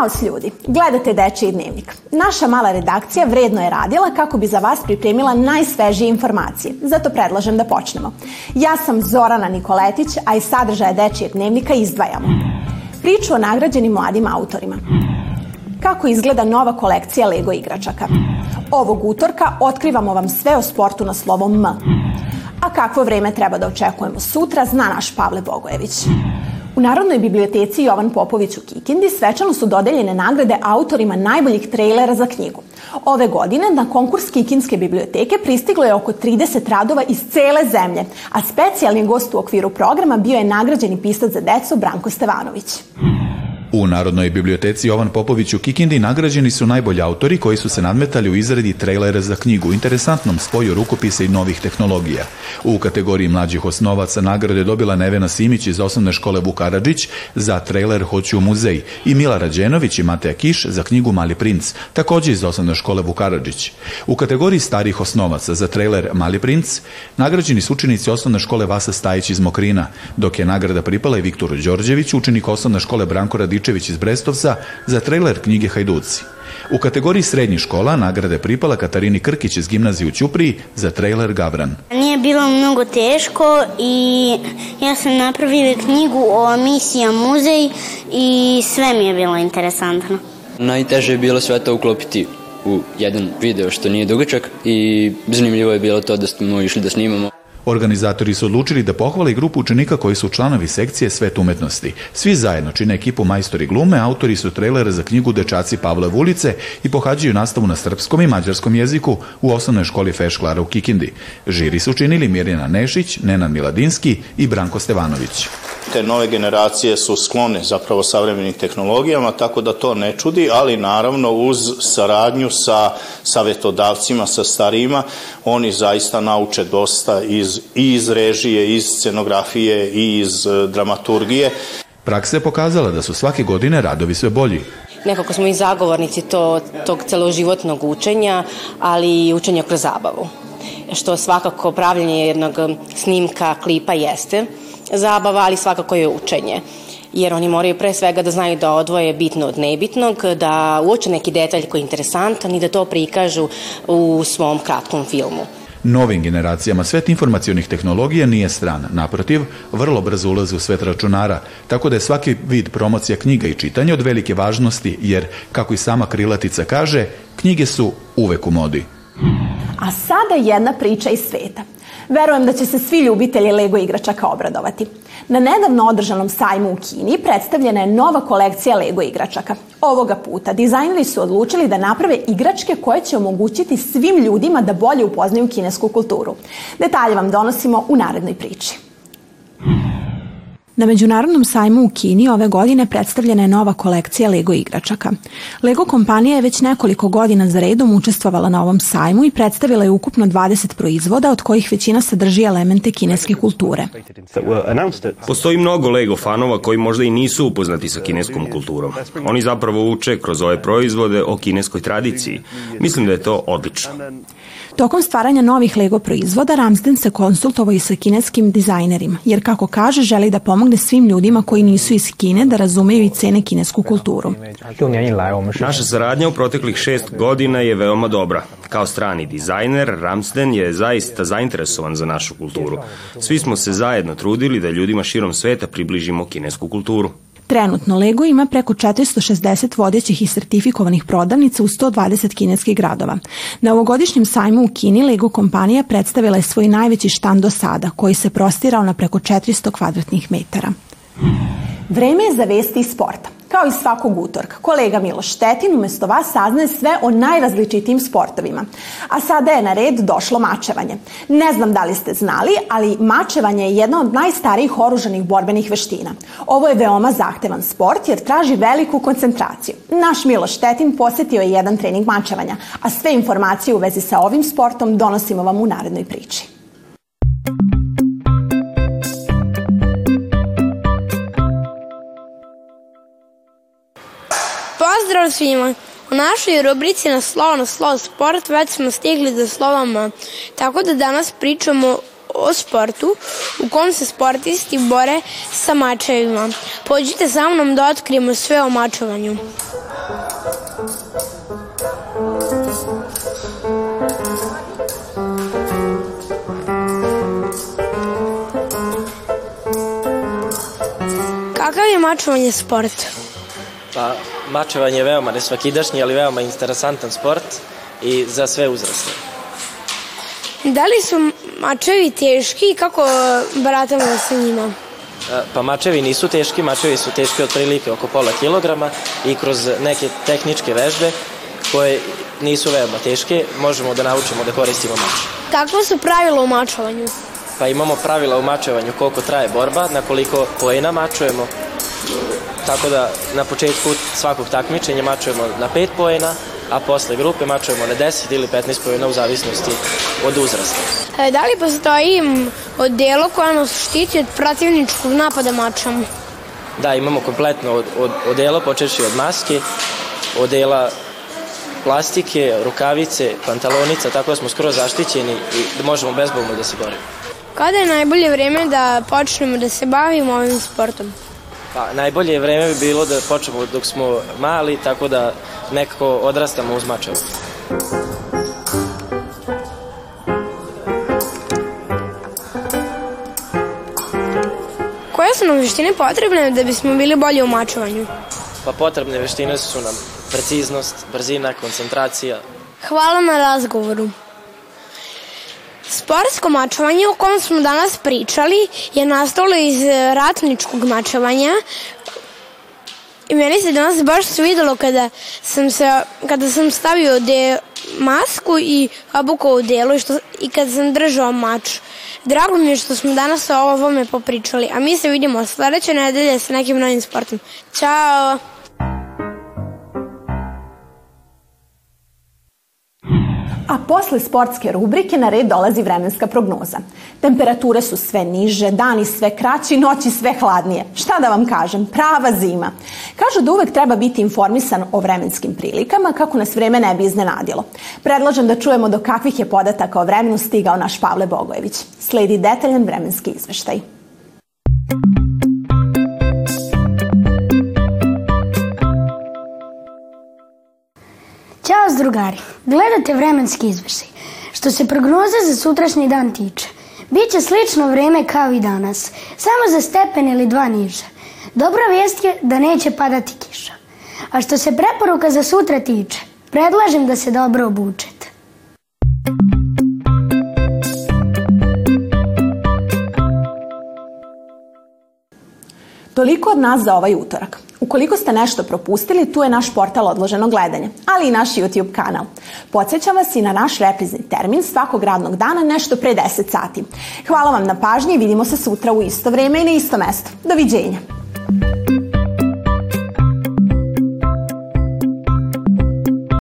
Naoc ljudi, gledate Dečiji dnevnik. Naša mala redakcija vredno je radila kako bi za vas pripremila najsvežije informacije. Zato predlažem da počnemo. Ja sam Zorana Nikoletić, a iz sadržaja Dečijeg dnevnika izdvajamo. Priču o nagrađenim mladim autorima. Kako izgleda nova kolekcija Lego igračaka. Ovog utorka otkrivamo vam sve o sportu na slovom M. A kakvo vreme treba da očekujemo sutra zna naš Pavle Bogojević. U Narodnoj biblioteci Jovan Popović u Kikindi svečano su dodeljene nagrade autorima najboljih trejlera za knjigu. Ove godine na konkurs Kikinske biblioteke pristiglo je oko 30 radova iz cele zemlje, a specijalni gost u okviru programa bio je nagrađeni pisac za decu Branko Stevanović. U Narodnoj biblioteci Jovan Popović u Kikindi nagrađeni su najbolji autori koji su se nadmetali u izradi trejlera za knjigu, interesantnom spoju rukopisa i novih tehnologija. U kategoriji mlađih osnovaca nagrade dobila Nevena Simić iz osnovne škole Vukarađić za trejler Hoću u muzej i Mila Rađenović i Mateja Kiš za knjigu Mali princ, takođe iz osnovne škole Vukarađić. U kategoriji starih osnovaca za trejler Mali princ nagrađeni su učenici osnovne škole Vasa Stajić iz Mokrina, dok je nagrada pripala i Viktoru Đorđeviću, učenik osnovne škole Branko Radić Rističević iz Brestovca za trailer knjige Hajduci. U kategoriji srednjih škola nagrada je pripala Katarini Krkić iz gimnazije u Ćupriji za trailer Gavran. Nije bilo mnogo teško i ja sam napravila knjigu o misija muzej i sve mi je bilo interesantno. Najteže je bilo sve to uklopiti u jedan video što nije dugačak i zanimljivo je bilo to da smo išli da snimamo. Organizatori su odlučili da pohvale grupu učenika koji su članovi sekcije Svet umetnosti. Svi zajedno čine ekipu majstori glume, autori su trejlera za knjigu Dečaci Pavle Vulice i pohađaju nastavu na srpskom i mađarskom jeziku u osnovnoj školi Feš u Kikindi. Žiri su učinili Mirjana Nešić, Nenad Miladinski i Branko Stevanović. Te nove generacije su sklone zapravo savremenim tehnologijama, tako da to ne čudi, ali naravno uz saradnju sa savjetodavcima, sa starima, oni zaista nauče dosta iz iz, i iz režije, iz scenografije, i iz e, dramaturgije. Praksa je pokazala da su svake godine radovi sve bolji. Nekako smo i zagovornici to, tog celoživotnog učenja, ali i učenja kroz zabavu. Što svakako pravljenje jednog e, snimka, klipa jeste zabava, ali svakako je učenje jer oni moraju pre svega da znaju da odvoje bitno od nebitnog, da uoče neki detalj koji je interesantan i da to prikažu u svom kratkom filmu. Novim generacijama svet informacionih tehnologija nije stran, naprotiv, vrlo brzo ulaze u svet računara, tako da je svaki vid promocija knjiga i čitanja od velike važnosti, jer, kako i sama krilatica kaže, knjige su uvek u modi. A sada jedna priča iz sveta. Verujem da će se svi ljubitelji Lego igračaka obradovati. Na nedavno održanom sajmu u Kini predstavljena je nova kolekcija Lego igračaka. Ovoga puta dizajneri su odlučili da naprave igračke koje će omogućiti svim ljudima da bolje upoznaju kinesku kulturu. Detalje vam donosimo u narednoj priči. Na Međunarodnom sajmu u Kini ove godine predstavljena je nova kolekcija Lego igračaka. Lego kompanija je već nekoliko godina za redom učestvovala na ovom sajmu i predstavila je ukupno 20 proizvoda od kojih većina sadrži elemente kineske kulture. Postoji mnogo Lego fanova koji možda i nisu upoznati sa kineskom kulturom. Oni zapravo uče kroz ove proizvode o kineskoj tradiciji. Mislim da je to odlično. Tokom stvaranja novih Lego proizvoda Ramsden se konsultovao i sa kineskim dizajnerima, jer kako kaže želi da pomogne pomogli svim ljudima koji nisu iz Kine da razumeju i cene kinesku kulturu. Naša saradnja u proteklih šest godina je veoma dobra. Kao strani dizajner, Ramsden je zaista zainteresovan za našu kulturu. Svi smo se zajedno trudili da ljudima širom sveta približimo kinesku kulturu. Trenutno Lego ima preko 460 vodećih i sertifikovanih prodavnica u 120 kineskih gradova. Na ovogodišnjem sajmu u Kini Lego kompanija predstavila je svoj najveći štan do sada, koji se prostirao na preko 400 kvadratnih metara. Vreme je za vesti sporta. Kao i svakog utorka, kolega Miloš Tetin umesto vas saznaje sve o najrazličitijim sportovima. A sada je na red došlo mačevanje. Ne znam da li ste znali, ali mačevanje je jedna od najstarijih oružanih borbenih veština. Ovo je veoma zahtevan sport jer traži veliku koncentraciju. Naš Miloš Tetin posetio je jedan trening mačevanja, a sve informacije u vezi sa ovim sportom donosimo vam u narednoj priči. Pozdrav svima! U našoj rubrici na slovo na slovo sport već smo stigli do slova M, tako da danas pričamo o sportu u kom se sportisti bore sa mačevima. Pođite sa mnom da otkrijemo sve o mačovanju. Kakav je mačovanje sport? Pa, mačevanje je veoma nesvakidašnji, ali veoma interesantan sport i za sve uzraste. Da li su mačevi teški i kako baratamo sa njima? E, pa mačevi nisu teški, mačevi su teški od otprilike oko pola kilograma i kroz neke tehničke vežbe koje nisu veoma teške, možemo da naučimo da koristimo mač. Kakva su pravila u mačovanju? Pa imamo pravila u mačevanju koliko traje borba, na koliko pojena mačujemo, tako da na početku svakog takmičenja mačujemo na 5 poena, a posle grupe mačujemo na 10 ili 15 poena u zavisnosti od uzrasta. E, da li postoji odelo koje nas štiti od protivničkog napada mačom? Da, imamo kompletno od, od, odelo, počeši od maske, odela plastike, rukavice, pantalonica, tako da smo skoro zaštićeni i da možemo bezbolno da se borimo. Kada je najbolje vreme da počnemo da se bavimo ovim sportom? Pa, najbolje vreme bi bilo da počnemo dok smo mali, tako da nekako odrastamo uz Mačevo. Koje su nam veštine potrebne da bismo bili bolji u mačovanju? Pa potrebne veštine su nam preciznost, brzina, koncentracija. Hvala na razgovoru. Sportsko mačevanje o kom smo danas pričali je nastalo iz e, ratničkog mačevanja. I meni se danas baš svidelo kada sam, se, kada sam stavio de, masku i obukovo delo i, što, i kad sam držao mač. Drago mi je što smo danas o ovome popričali, a mi se vidimo sledeće nedelje sa nekim novim sportom. Ćao! A posle sportske rubrike na red dolazi vremenska prognoza. Temperature su sve niže, dani sve kraći, noći sve hladnije. Šta da vam kažem, prava zima. Kažu da uvek treba biti informisan o vremenskim prilikama kako nas vreme ne bi iznenadilo. Predlažem da čujemo do kakvih je podataka o vremenu stigao naš Pavle Bogojević. Sledi detaljan vremenski izveštaj. Thank drugari, gledate vremenski izvešaj. Što se prognoze za sutrašnji dan tiče, Biće slično vreme kao i danas, samo za stepen ili dva niže. Dobra vijest je da neće padati kiša. A što se preporuka za sutra tiče, predlažem da se dobro obučete. Toliko od nas za ovaj utorak. Ukoliko ste nešto propustili, tu je naš portal odloženo gledanje, ali i naš YouTube kanal. Podsećam vas i na naš reprizni termin svakog radnog dana nešto pre 10 sati. Hvala vam na pažnji i vidimo se sutra u isto vreme i na isto mesto. Doviđenja!